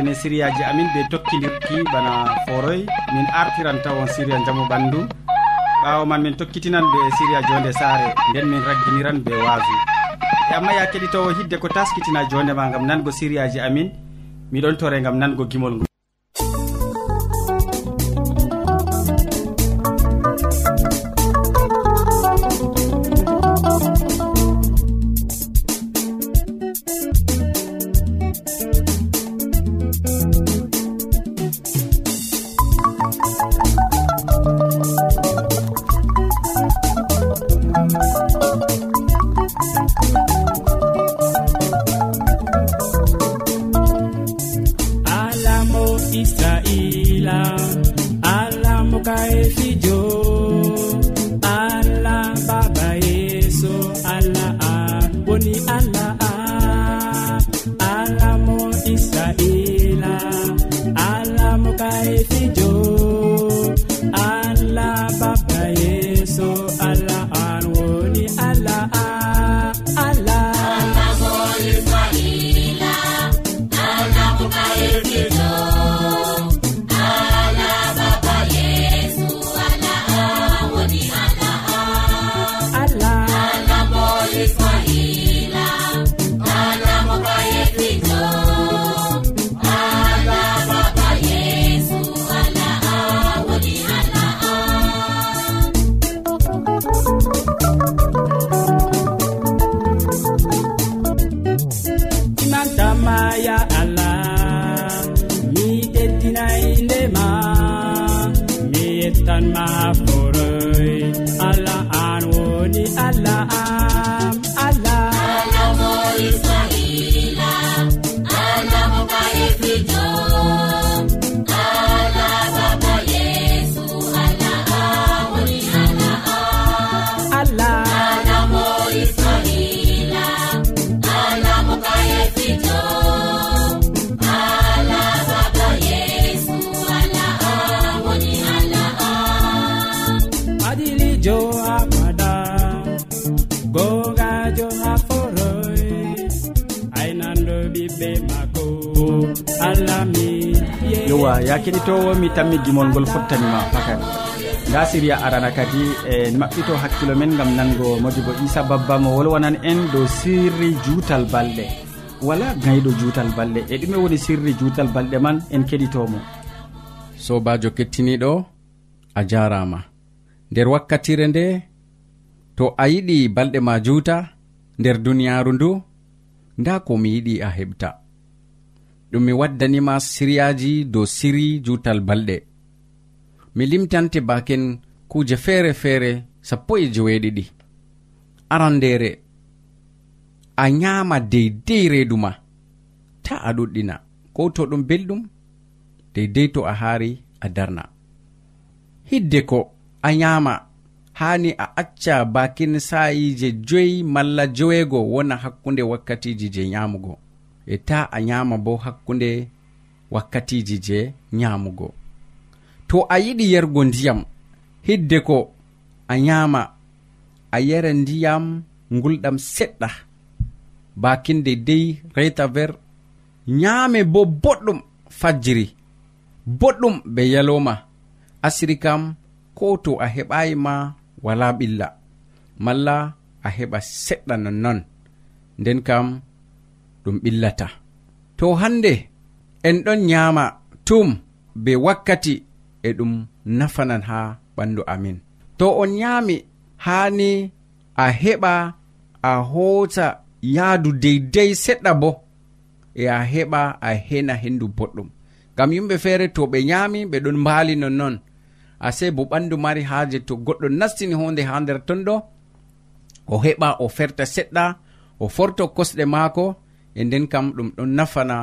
kettine siriyaji amin ɓe tokkidirki bana foroy. Min artiran tawon siriya jaamu ɓandu. Ɓawo man min tokkitinan ɓe siriya jonde saare. Nden min ragginiran ɓe waasu. E amma ya keɗitowo hidde ko taskitina jondema gam nango siriyaji amin. Miɗon tore gam nango gimol ngol Allah. yowa ya keɗitowo mi tammi gimol ngol fottanima fakan nda siriya arana kadi e maɓɓito hakkilo men gam nango modibo isa babba mo wolwanan en dow sirri juutal balɗe. Wala gayɗo juutal balɗe. E ɗume woni sirri juutal balɗe man en keɗitomo. Sobajo kettiniɗo a jarama. Nder wakkatire nde to a yiɗi balɗe ma juuta nder duniyaru ndu nda ko mi yiɗi a heɓta. ɗum mi waddanima siryaji dow siri jutal balɗe. Mi limtante baken kuje feere feere sappo e joweeɗiɗi arandere a nyama deydey reedu ma ta a ɗuɗɗina. Ko to ɗum belɗum deydey to a haari a darna. Hidde ko a nyama haani a acca bakin sa'iji joyi malla joweego wona hakkunde wakkatiji je nyamugo e ta a nyama bo hakkunde wakkatiji je nyamugo. To a yiɗi yergo ndiyam hidde ko a nyama a yara ndiyam ngulɗam seɗɗa. Bakinde dey reta ver nyame bo boɗɗum fajjiri boɗɗum be yaloma asiri kam ko to a heɓayi ma wala ɓilla malla a heɓa seɗɗa nonnon. Nden kam ɗum ɓillata. To hande en ɗon nyama tum be wakkati e ɗum nafanan ha ɓandu amin. To on nyami hani a heɓa a hoota yaadu deydey seɗɗa bo e a heɓa a hena hendu boɗɗum. Ngam yimɓe feere to ɓe nyami ɓe ɗon mbaali nonnon. Ase bo ɓandu mari haaje to goɗɗo nastini honde ha nder ton ɗo o heɓa o ferta seɗɗa o forto kosɗe maako e nden kam ɗum ɗon nafana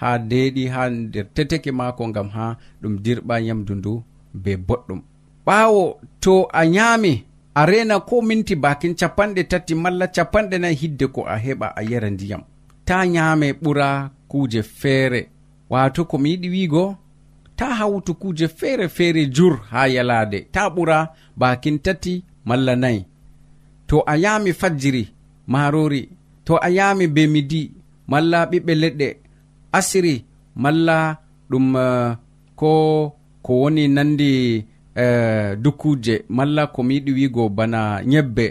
ha deeɗi ha nder teteke maako ngam ha ɗum dirɓa yamdu ndu be boɗɗum. Ɓaawo to a nyaami a rena ko minti bakin capanɗe tati malla capanɗe nayi hidde ko a heɓa a yara ndiyam. Ta nyaame ɓura kuje feere. Wato komi yiɗi wiigo ta hawtu kuje feere feere jur ha yalade ta ɓura bakin tati malla nayi. To a yami fajjiri marori to a yami be midi malla ɓiɓɓe leɗɗe. Asiri malla ɗum uh, ko ko woni nandi uh, dukkuje malla komi yiɗi wigo bana ñebbe.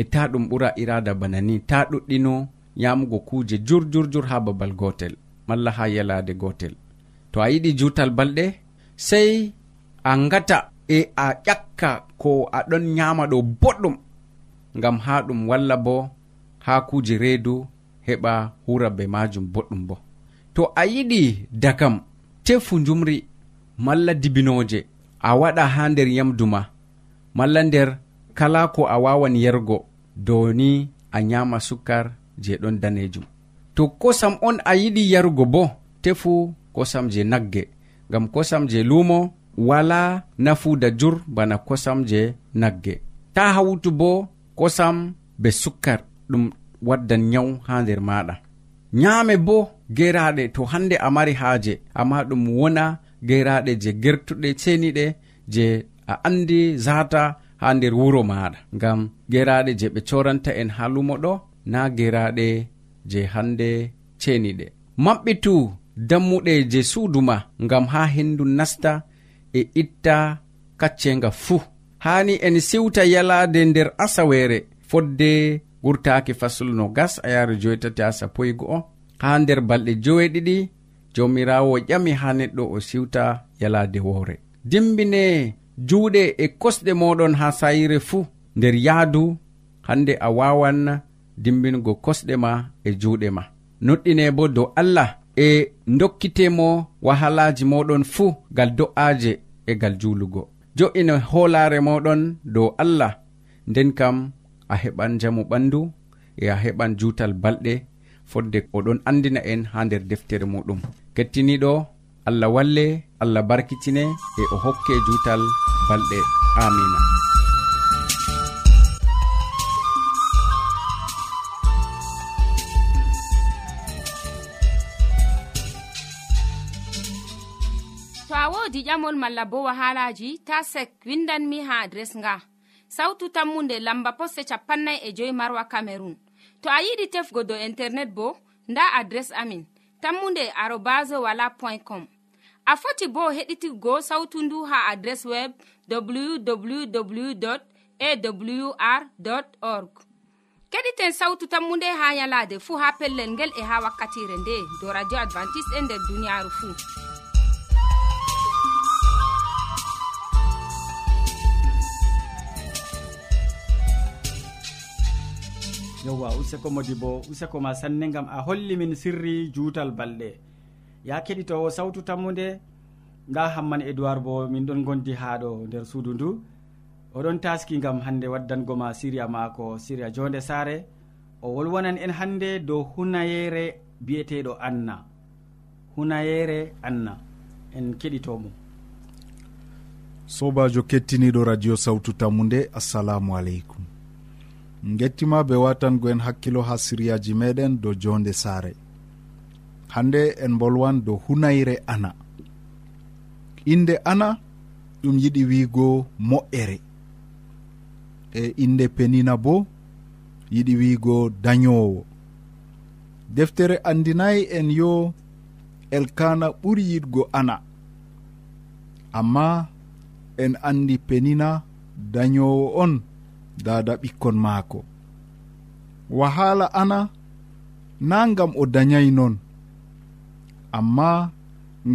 E ta ɗum ɓura irada bana ni. Ta ɗuɗɗino yamugo kuje jur jurjurjur ha babal gotel malla ha yalade gotel. To a yiɗi jutal balɗe sei a ngata e a ƴakka ko aɗon nyama ɗo boɗɗum. Ngam ha ɗum walla bo ha kuje reedu heɓa hura be majum boɗɗum bo. To a yiɗi dakam tefu jumri malla dibinoje a waɗa ha nder yamdu ma malla nder kala ko a wawan yergo downi a nyama sukkar je ɗon danejum. To kosam on a yiɗi yarugo bo tefu kosam je nagge ngam kosam je lumo wala nafuda jur bana kosam je nagge. Ta hawtu bo kosam be sukkar ɗum waddan nyawu ha nder maɗa. Nyaame bo geraɗe to hande a mari haaje amma ɗum wona geraɗe je gertuɗe ceniɗe je a andi zata ha nder wuro maɗa. Ngam geraɗe je ɓe coranta en ha lumo ɗo na geraɗe je hande ceniɗe. Maɓɓitu dammuɗe je suuduma ngam ha hendu nasta e itta kaccenga fuu. Hani en siwta yalade nder asawere fodde wurtaki faslu no gas a yaaru joytati ha sappo e go'o ha nder balɗe joweeɗiɗi jomirawo ƴami ha neɗɗo o siwta yalade woore. Dimbine juuɗe e kosɗe moɗon ha sayire fuu nder yahdu hande a wawan dimbingo kosɗe ma e juuɗe ma. Noɗɗine bo dow allah e dokkitemo wahalaji moɗon fuu gal do'aje e gal juulugo. Jo'ine hoolare moɗon dow allah nden kam a heɓan jamu ɓandu e a heɓan jutal balɗe fodde oɗon andina en ha nder deftere muɗum. Kettiniɗo allah walle allah barkitine e o hokke jutal balɗe. Amina. To a wodi ƴamol malla bo wahalaji ta sek windanmi ha adres nga. sawtu tammunde lamba poste capannay e joyi marwa camerun to a yiɗi tefgo dow internet bo nda adres amin tammunde arobas wala point com. A foti bo heɗitigo sawtu ndu ha adres web www awr org. Keɗiten sawtu tammu nde ha yalade fuu ha pellel ngel e ha wakkatire nde do radio advantice'e e nder duniyaaru fuu yewwa useko modi bo useko ma sanne gam a holli min sirri juutal balɗe. Ya keɗitowo sawtu tammude nda hamman edoird bo min ɗon gondi ha ɗo nder suudu ndu. Oɗon taski gam hande waddango ma siriya maako siriya jonde saare. O wolwonan en hande dow hunayere biyeteɗo anna. Hunayere anna en keɗitomo. Sobajo kettiniɗo radio sawtu tammu nde assalamu aleykum. gettima be watangoen hakkilo ha siryaji meɗen dow jonde saare. Hande en bolwan dow hunayre ana. Inde ana ɗum yiɗi wiigo moƴƴere e inde penina bo yiɗi wiigo dañowo deftere andinayi en yo elkana ɓuri yiɗgo ana. Amma en andi penina dañowo on. dada ɓikkon maako. Wahala ana na gam o dayay non amma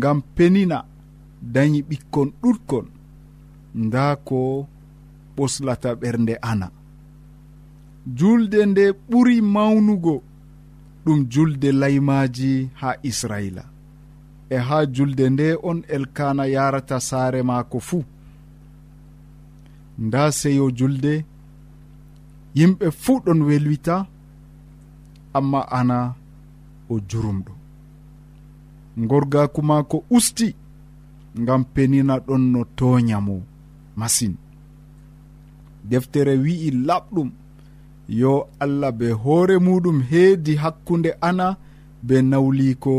gam penina dayi ɓikkon ɗutkon nda ko ɓoslata ɓernde ana. Julde nde ɓuri mawnugo ɗum julde laymaji ha israila. E ha julde nde on elkana yarata saare maako fuu. Nda seyo julde yimɓe fuu ɗon welwita amma ana o jurumɗo. Gorgaku maako usti ngam penina ɗon no toñamo masin. Deftere wi'i laɓɗum yo allah be hoore muɗum heedi hakkunde ana be nawliko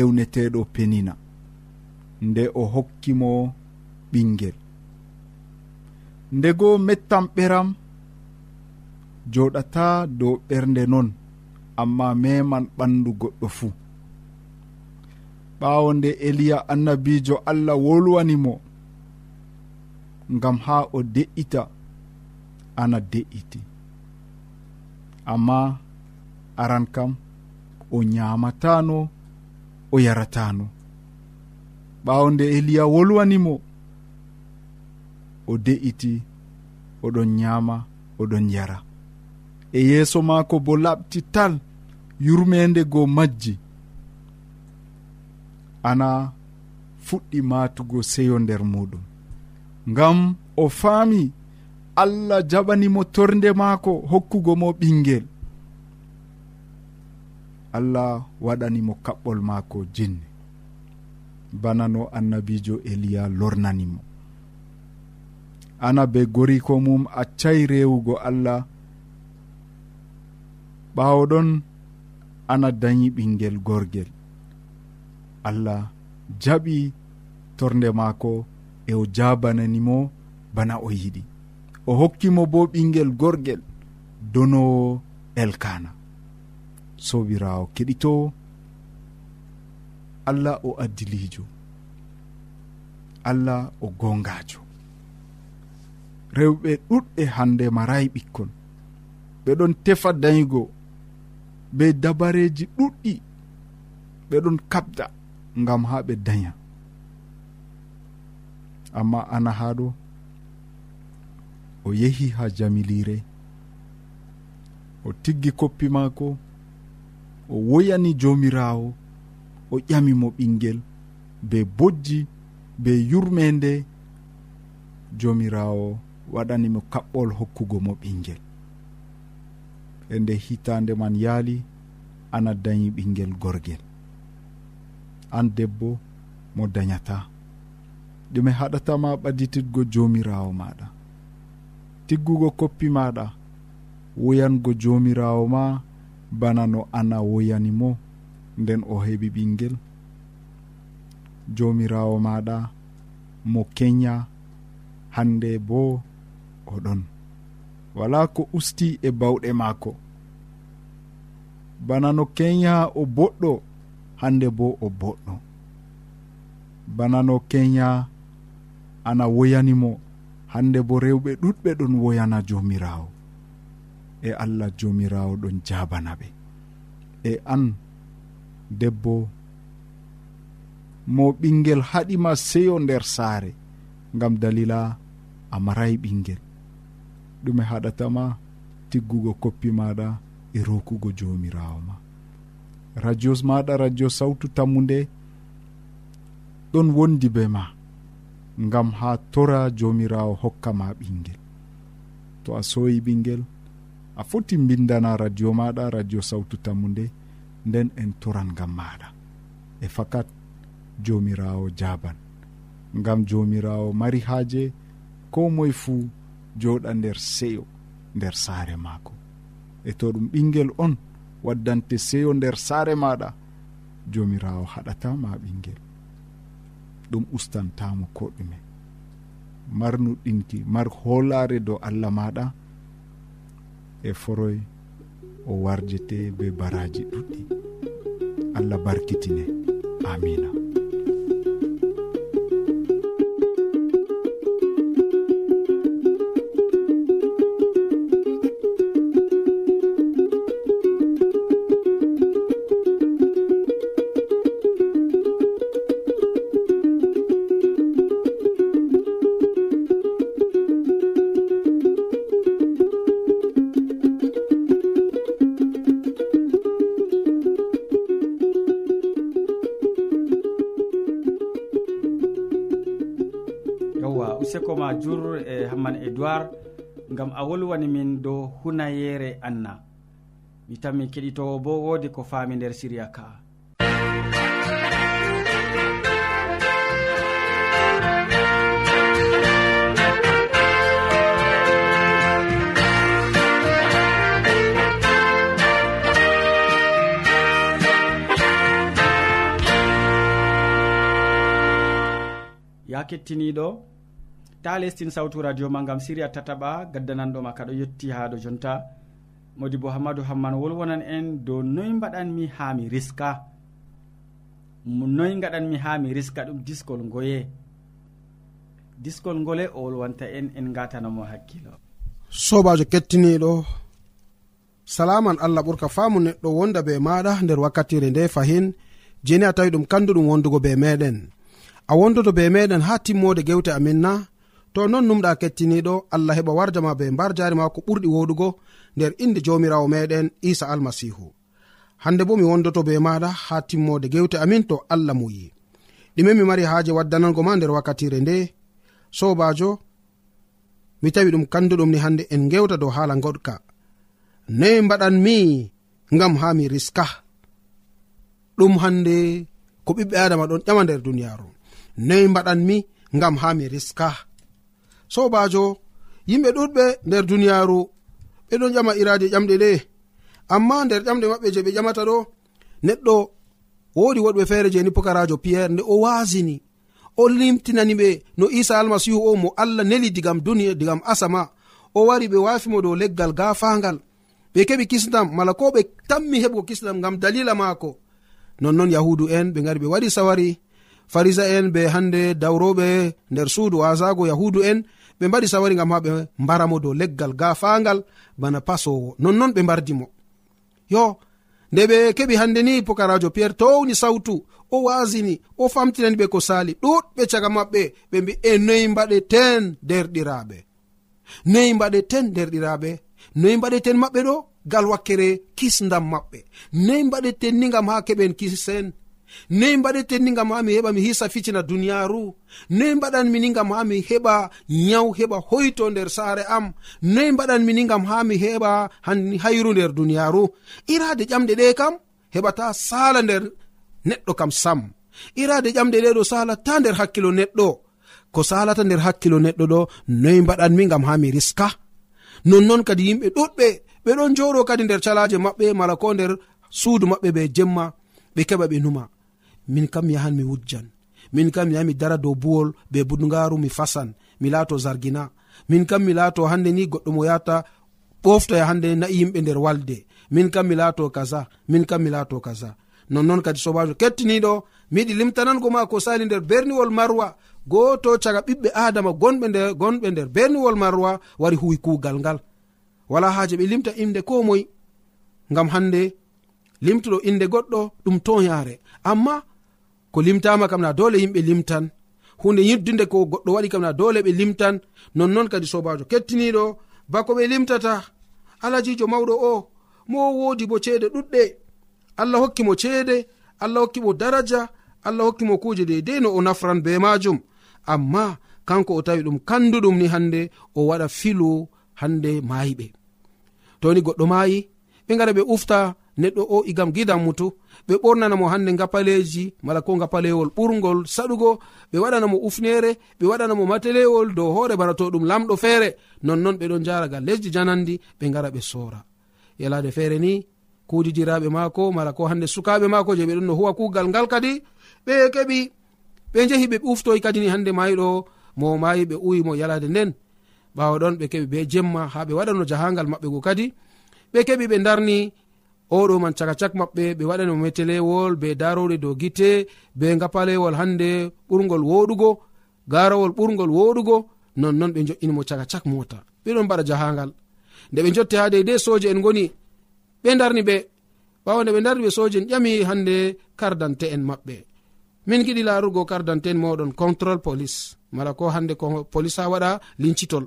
ewneteɗo penina. Nde o hokkimo ɓingel ndego mettan ɓeram joɗata dow ɓernde non amma meman ɓandu goɗɗo fuu ɓawo nde eliya annabijo allah wolwanimo ngam ha o de'ita ana de'iti. Amma aran kam o ñamatano o yaratano ɓawo nde eliya wolwanimo o de'iti oɗon ñaama oɗon yara. e yeeso maako bo laɓti tal yurmende go majji. Ana fuɗɗi matugo seyo nder muɗum ngam o faami allah jaɓanimo torde maako hokkugo mo ɓingel allah waɗanimo kaɓɓol maako jinne. Bana no annabijo eliya lornanimo. Ana be goriko mum accayi rewugo allah ɓawoɗon ana dañi ɓingel gorgel. Allah jaɓi torde maako e o jabananimo bana o yiɗi. O hokkimo bo ɓingel gorgel donowo elkana. Sobirawo keɗito allah o addilijo allah o gongajo rewɓe ɗuɗɓe hande marayi ɓikkon. Ɓeɗon tefa dañgo be dabareji ɗuɗɗi. Ɓeɗon kabda gam ha ɓe daña amma ana haɗo o yehi ha jamilire o tiggi koppi maako o woyani jomirawo o ƴamimo ɓinguel be bojji be yurmende jomirawo waɗanimo kaɓɓol hokkugo mo ɓinguel e nde hitande man yaali ana dañi ɓinguel gorguel an debbo mo dañata. Ɗume haɗatama ɓaditidgo jomirawo maɗa tiggugo koppi maɗa woyango jomirawo ma bana no ana woyani mo nden o heɓi ɓinguel jomirawo maɗa mo kenya hande bo oɗon wala ko usti e bawɗe maako. Bana no kenya o boɗɗo hande bo o boɗɗo. Bana no kenya ana woyanimo hande bo rewɓe ɗuɗɓe ɗon woyana jomirawo. E allah jomirawo ɗon jabana ɓe. E an debbo mo ɓinguel haɗima seyo nder saare gam dalila a maray ɓinguel ɗume haɗatama tiggugo koppi maɗa e rokugo jomirawo ma. Radios maɗa radio sawtu tammude ɗon wondi be ma ngam ha tora jomirawo hokkama ɓinguel to a soyi ɓinguel a foti bindana radio maɗa radio sawtu tammude nden en toran ngam maɗa. E fakat jomirawo jaban. Ngam jomirawo mari haaje ko moye fuu joɗa nder seyo nder saare maako. E to ɗum ɓingel on waddante seyo nder saare maɗa jomirawo haɗatama ɓingel ɗum ustantamo ko ɗume marnuɗinki mar hoolare dow allah maɗa e foroy o warjete be baraji ɗuɗɗi. Allah barkitine. Amina edoird gam a wolwani min dow hunayere anna. Mi tanmi keɗitowo bo wodi ko faami nder siriya ka. Ya kettiniɗo ta lestin sawtu radio ma gam siriya tataɓa gaddananɗoma kaɗo yetti ha ɗo jonta. Modi bo hammadou hamman wolwonan en dow noy mbaɗanmi ha mi riska? Noy gaɗanmi ha mi riska ɗum diskol ngoye? Diskol ngole o wolwanta en en gatanamo hakkilo. Sobajo kettiniɗo salaman allah ɓurka famu neɗɗo wonda be maɗa nder wakkatire nde fahin jeni a tawi ɗum kanduɗum wondugo be meɗen. A wondoto be meɗen ha timmode gewte amin na to non numɗa kettiniɗo allah heɓa warjama be mbar jari ma ko ɓurɗi woɗugo nder inde jamirawo meɗen isa almasihu. Hande bo mi wondoto be maɗa ha timmode gewte amin to allah muyi ɗume mi mari haaje waddanango ma nder wakkatire nde. Sobajo mi tawi ɗum kanduɗum ni hande en gewta dow haala goɗka. Noyi mbaɗanmi ngam ha mi riska. Ɗum hande ko ɓiɓɓe adama ɗon ƴama nder duniyaru noyi mbaɗanmi ngam ha mi riska. sobajo yimɓe ɗuɗɓe nder duniyaru ɓeɗon ƴama irade ƴamɗe ɗe. Amma nder ƴamɗe maɓɓe je ɓe ƴamata ɗo neɗɗo wodi woɗɓe feere jeni pokarajo pierre nde o wasini o limtinani ɓe no isa almasihu o mo allah neli digam duniya digam asama. O wari ɓe wafimo dow leggal gafangal ɓe keɓi kisdam mala ko ɓe tammi heɓgo kisdam ngam dalila maako. Nonnon yahudu en ɓe gari ɓe waɗi sawari. Farisa en be hande dawroɓe nder suudu wasago yahudu en ɓe mbaɗi sawari gam ha ɓe mbaramo dow leggal gafangal bana pasowo nonnon ɓe mbardimo. Yo nde ɓe keɓi hande ni pokarajo pierre towni sawtu o wasini o famtinani ɓe ko sali ɗuɗɓe caga maɓɓe ɓe mbi e noyi mbaɗe ten derɗiraɓe noyi mbaɗe ten derɗiraɓe noyi mbaɗe ten maɓɓe ɗo gal wakkere kisdam maɓɓe. Noyi mbaɗe ten ni gam ha keɓen kisen noyi mbaɗetenni gam ha mi heɓa mi hisa ficina duniyaru. Noyi mbaɗanmini gam ha mi heɓa nyaw heɓa hoyto nder saare am. Noyi mbaɗanmini gam ha mi heɓa hayru nder duniyaru. Irade ƴamɗe ɗe kam heɓata sala nder neɗɗo kam sam. Irade ƴamɗe ɗe ɗo salata nder hakkilo neɗɗo. Ko salata nder hakkilo neɗɗo ɗo noyi mbaɗanmi gam ha mi riska. Nonnon kadi yimɓe ɗuɗɓe ɓe ɗon joɗo kadi nder calaje maɓɓe mala ko nder suudu maɓɓe be jemma ɓe keɓa ɓe numa. min kam mi yahan mi wujjan. Min kam mi yaha mi dara dow buwol be budgaru mi fasan mi laato zargina. Min kam mi laato hande ni goɗɗo mo yata ɓoftoya hande na'i yimɓe nder walde. Min kam mi laato kaza min kam mi laato kaza. Nonnoon kadi sobajo kettiniɗo miyiɗi limtanango ma ko sali nder berniwol marwa. Goto caga ɓiɓɓe adama gonɓe nder gonɓe nder berniwol marwa wari huwi kugal ngal. Wala haje ɓe limta inde ko moy ngam hande limtuɗo inde goɗɗo ɗum toyare amma ko limtama kam na dole yimɓe limtan. Hunde yiddunde ko goɗɗo waɗi kam na dole ɓe limtan. Nonnon kadi sobajo kettiniɗo bako ɓe limtata. Alajijo mawɗo o mo wodi bo ceede ɗuɗɗe. Allah hokki mo ceede allah hokki mo daraja allah hokki mo kuje deidei no o nafran be majum. Amma kanko o tawi ɗum kanduɗum ni hande o waɗa filu hande mayiɓe toni goɗɗo mayi ɓe gara ɓe ufta neɗɗo o igam gidan mutu ɓe ɓornanamo hande gapaleji mala ko gapalewol ɓurgol saɗugo ɓe waɗanamo ufnere ɓe waɗanamo matelewol dow hoore bana to ɗum lamɗo feere. Nonnoon ɓeɗon jaraga lesdi janandi ɓe gara ɓe sora yalade feere ni kudidiraɓe maako mala ko hande sukaɓe maako je ɓeɗon no huwa kugal ngal kadi ɓe keɓi ɓe jehi ɓe ɓuftoy kadini hande mayiɗo mo mayi ɓe uyimo yalade nden. Ɓawa ɗon ɓe keɓi be jemma ha ɓe waɗano jahangal maɓɓe go kadi ɓe keɓi ɓe darni oɗo man caka cak maɓɓe ɓe waɗani mo metelewol be darowɗe dow gite be gapalewol hande ɓurgol woɗugo garowol ɓurgol woɗugo nonnon ɓe jo'inimo caka cak mota ɓeɗon mbaɗa jahangal. Nde ɓe jotti ha deidei soje en goni ɓe darni ɓe. Ɓawo nde ɓe darni ɓe soje en ƴami hande kardante en maɓɓe. Min giɗi larugo kardante en moɗon control police. Mala ko hande ko police ha waɗa lincitol.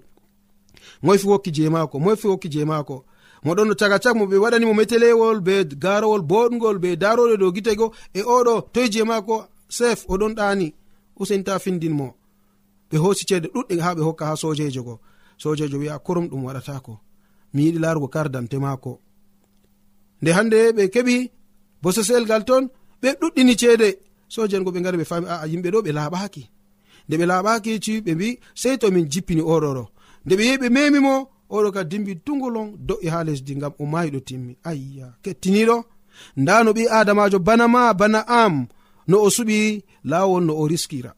Moyfi wokki je mako moyfi wokki je mako moɗon no caga cak mo ɓe waɗanimo metelewol be garowol boɗgol be daroɗe dow gitego e oɗo toye je mako sef oɗon ɗani usenta findinmo. Ɓe hosi ceede ɗuɗɗe ha ɓe hokka ha sojejo go. Sojejo wi'a kurum ɗum waɗatako mi yiɗi larugo kardamte mako nde hande ɓe keɓi bosesel gal ton ɓe ɗuɗɗini ceede. Sojen go ɓe gari ɓe fami aa yimɓe ɗo ɓe laaɓaki nde ɓe laaɓaki ci ɓe mbi sei to min jippini oɗoɗo nde ɓe yehi ɓe memimo oɗo ka dimbi tugolon do'i ha lesdi ngam o mayiɗo timmi. Ayya kettiniɗo? Nda no ɓi adamajo bana ma bana am no o suɓi lawol no o riskira.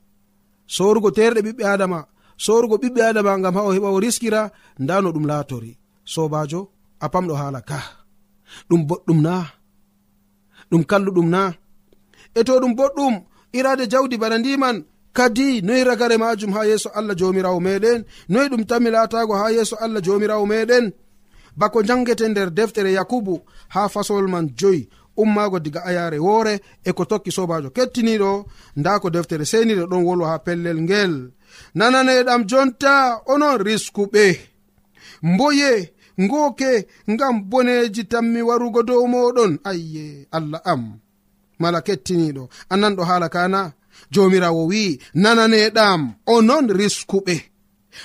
Sorugo terɗe ɓiɓɓe adama sorugo ɓiɓɓe adama gam ha o heɓa o riskira nda no ɗum latori sobajo a pamɗo hala ka. Ɗum boɗɗum na. Ɗum kalluɗum na. E to ɗum boɗɗum irade jawdi bana ndiman kadi noyi ragare majum ha yeeso allah jomirawo meɗen noyi ɗum tanmi latago ha yeeso allah jomirawo meɗen? Bako jangete nder deftere yakubu ha fasol man joyi ummago diga ayare woore e ko tokki sobajo kettiniɗo nda ko deftere seniɗo ɗon wolwa ha pellel ngel. Nananeɗam jonta onon riskuɓe mboye ngoke ngam boneji tammi warugo dow moɗon. Ayye allah am. Mala kettiniɗo annan ɗo haala kana? jomirawo wi'i nananeɗam onon riskuɓe.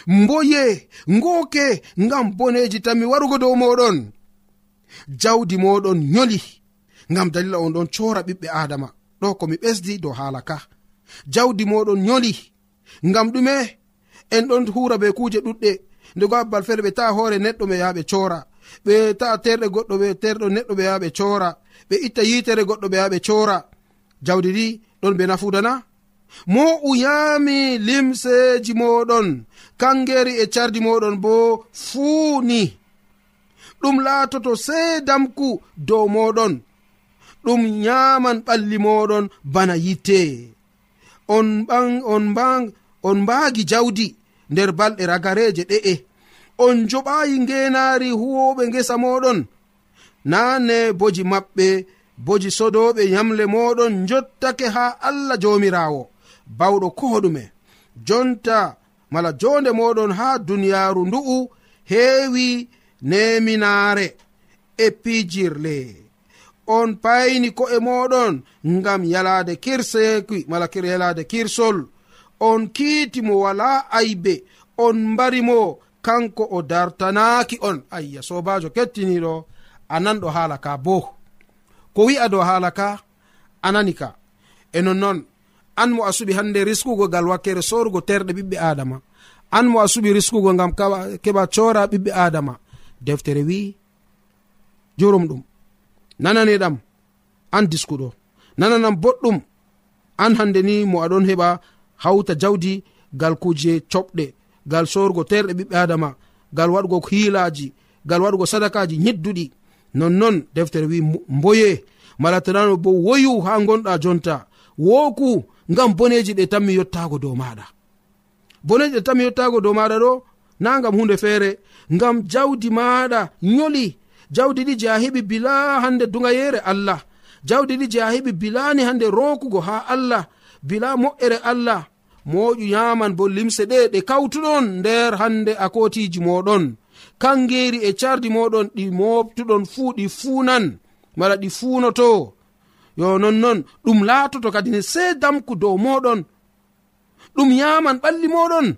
Mboye ngooke ngam boneji tanmi warugo dow moɗon. Jawdi moɗon nyoli ngam dalila on ɗon cora ɓiɓɓe adama. Ɗo komi ɓesdi dow haala ka. Jawdi moɗon nyoli ngam ɗume en ɗon hura be kuje ɗuɗɗe. Ndego abbal feere ɓe ta'a hoore neɗɗo ɓe yaha ɓe cora ɓe ta'a terɗe goɗɗo ɓe terɗo neɗɗo ɓe yaha ɓe cora ɓe itta yitere goɗɗo ɓe yaha ɓe cora jawdi ɗi ɗon be nafudana mo uyami limseji moɗon kangeri e cardi moɗon bo fuuni ɗum laatoto sey damku dow moɗon ɗum nyaman ɓalli moɗon bana yitte on ɓan on mbang on mbaagi jawdi nder balɗe ragareje ɗe'e. On joɓayi ngenaari huwoɓe ngesa moɗon nane boji maɓɓe boji sodoɓe yamle moɗon jottake ha allah jomirawo. Bawɗo koɗume jonta mala jonde moɗon ha duniyaru ndu'u heewi neminaare e pijirle. On payni ko'e moɗon ngam yalade kirseki mala yalade kirsol. On kiiti mo wala aybe on mbarimo kanko o dartanaaki on. Ayya sobajo kettiniɗo a nanɗo haala ka boo ko wi'a dow haala ka anani ka. E nonnoon an mo a suɓi hannde riskugo gal wakkere sorugo terɗe ɓiɓɓe adama an mo a suɓi riskugo gam keɓa cora ɓiɓɓe adama deftere wi jurum ɗum. Nananeɗam an diskuɗo. Nananam boɗɗum an hande ni mo aɗon heɓa hawta jawdi gal kuje coɓɗe gal sorugo terɗe ɓiɓɓe adama gal waɗugo hiilaji gal waɗugo sadakaji yedduɗi nonnon deftere wi mboye. Malatanano bo woyu ha gonɗa jonta. Woku ngam boneji ɗe tanmi yottago dow maɗa. Boneji ɗe tanmi yottago dow maɗa ɗo na gam hunde feere ngam jawdi maɗa yoli jawdi ɗi je a heɓi bila hande dugayere allah. Jawdi ɗi je a heɓi bilani hande rokugo ha allah. Bila moƴƴere allah. Moƴu yaman bo limse ɗe ɗe kawtuɗon nder hande akotiji moɗon. kangeri e cardi moɗon ɗi moftuɗon fuu ɗi fuunan mala ɗi fuunoto. Yo nonnon ɗum laatoto kadine se damku dow moɗon. Ɗum yaman ɓalli moɗon.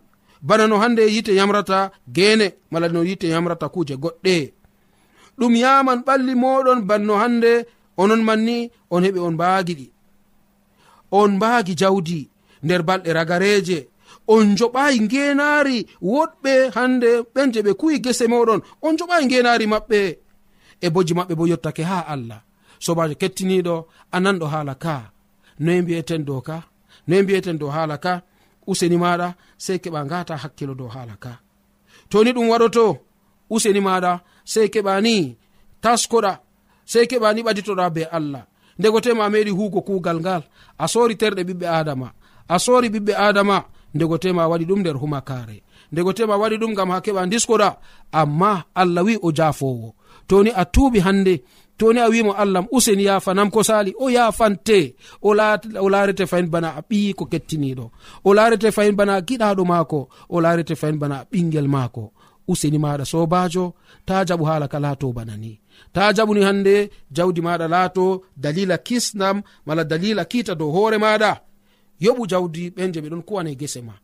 Bana no hande yite yamrata gene mala no yite yamrata kuje goɗɗe. Ɗum yaman ɓalli moɗon banno hande onon manni on heɓi on mbaagi ɗi. On mbaagi jawdi nder balɗe ragareje on joɓayi ngenaari woɗɓe hande ɓen je ɓe kuwi gese moɗon on joɓayi ngenaari maɓɓe. E boji maɓɓe bo yottake ha allah. Sobajo kettiniɗo ananɗo haala ka. Noye mbiyeten dow ka noye mbiyeten dow haala ka useni maɗa sei keɓa ngata hakkilo dow haala ka. Toni ɗum waɗoto useni maɗa sei keɓa ni taskoɗa sei keɓa ni ɓaditoɗa be allah. Ndego tema a meɗi hugo kugal ngal a sori terɗe ɓiɓɓe adama a sori ɓiɓɓe adama. ndego tema waɗi ɗum nder humakare. Ndegotema waɗi ɗum gam ha keɓa diskoɗa amma allah wi o jafowo. Toni a tuuɓi hande toni a wimo allahm useni yafanam ko sali o yafante o larete fayin bana a ɓiyi ko kettiniɗo o larete fayin bana a giɗaɗo maako. O larete fayin bana a ɓingel maako. Useni maɗa sobajo ta jaɓu hala ka laato bana ni. Ta jaɓuni hande jawdi maɗa laato dalila kisnam mala dalila kiita dow hoore maɗa yoɓu jawdi ɓen je ɓe ɗon kuwane gese ma.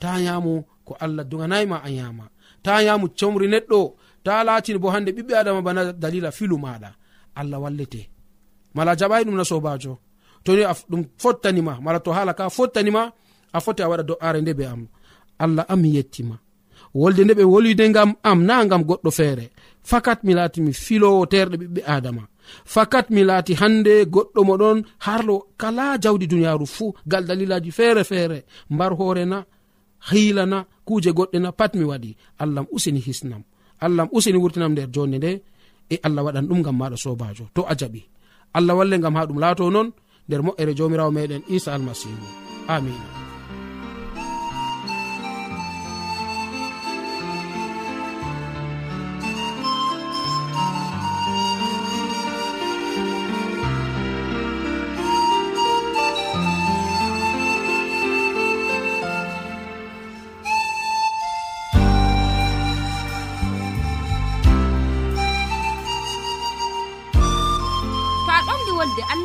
Ta yamu ko allah doganayma a yama ta yamu comri neɗɗo. Ta latini bo hande ɓiɓɓe adama bana dalila filu maɗa allah wallete. Mala jaɓayi ɗum na sobajo toni ɗum fottanima mala to hala ka fottanima a foti a waɗa do'are nde be am. Allah am mi yettima. Wolde nde ɓe wolide ngam am na ngam goɗɗo feere. fakat mi laati mi filowo terɗe ɓiɓɓe adama fakat mi laati hande goɗɗo moɗon harlo kala jawdi duniyaru fuu gal dalilaji feere feere. Mbar hoorena hiilana kuuje goɗɗe na pat mi waɗi. Allahm usini hisnam. Allahm usini wurtinam nder jonde nde e allah waɗan ɗum gam maɗa sobajo to a jaɓi. Allah walle gam ha ɗum laato noon nder moƴƴere jomirawo meɗen isa almasihu amina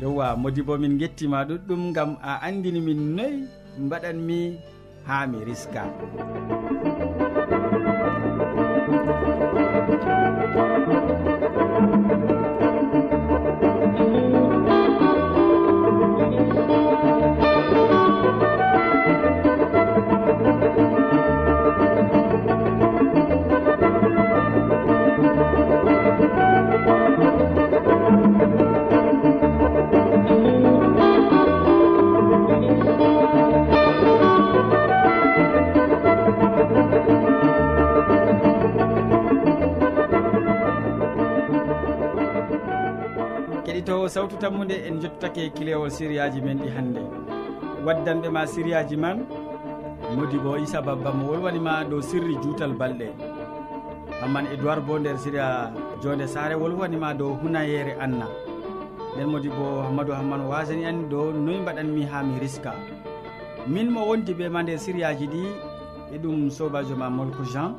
yewwa modi bo min gettima ɗuɗɗum gam a andini min noyi mbaɗanmi ha mi riska. sawtu tammude en jottake kilewol sériyaji men ɗi hannde. Waddanɓe ma sériyaji man modi bo issa babba mo wolwanima dow sirri juutal balɗe. Hamman edoird bo nder séria jonde sare wolwanima dow hunayere anna. Nden modi bo hammadou hamman wasani en dow noyi mbaɗanmi ha mi riska min mo wondi ɓe ma nder sériyaji ɗi e ɗum sobajo ma molko jean.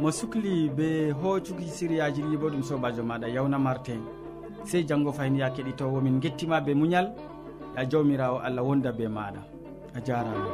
Mo sukli be hoocuki sériyaji ɗi bo ɗum sobajo maɗa yawna martin. sey janngo fayin ya keɗitowo min gettima be muñal ya jawmirawo allah wonda be maɗa. A jarama.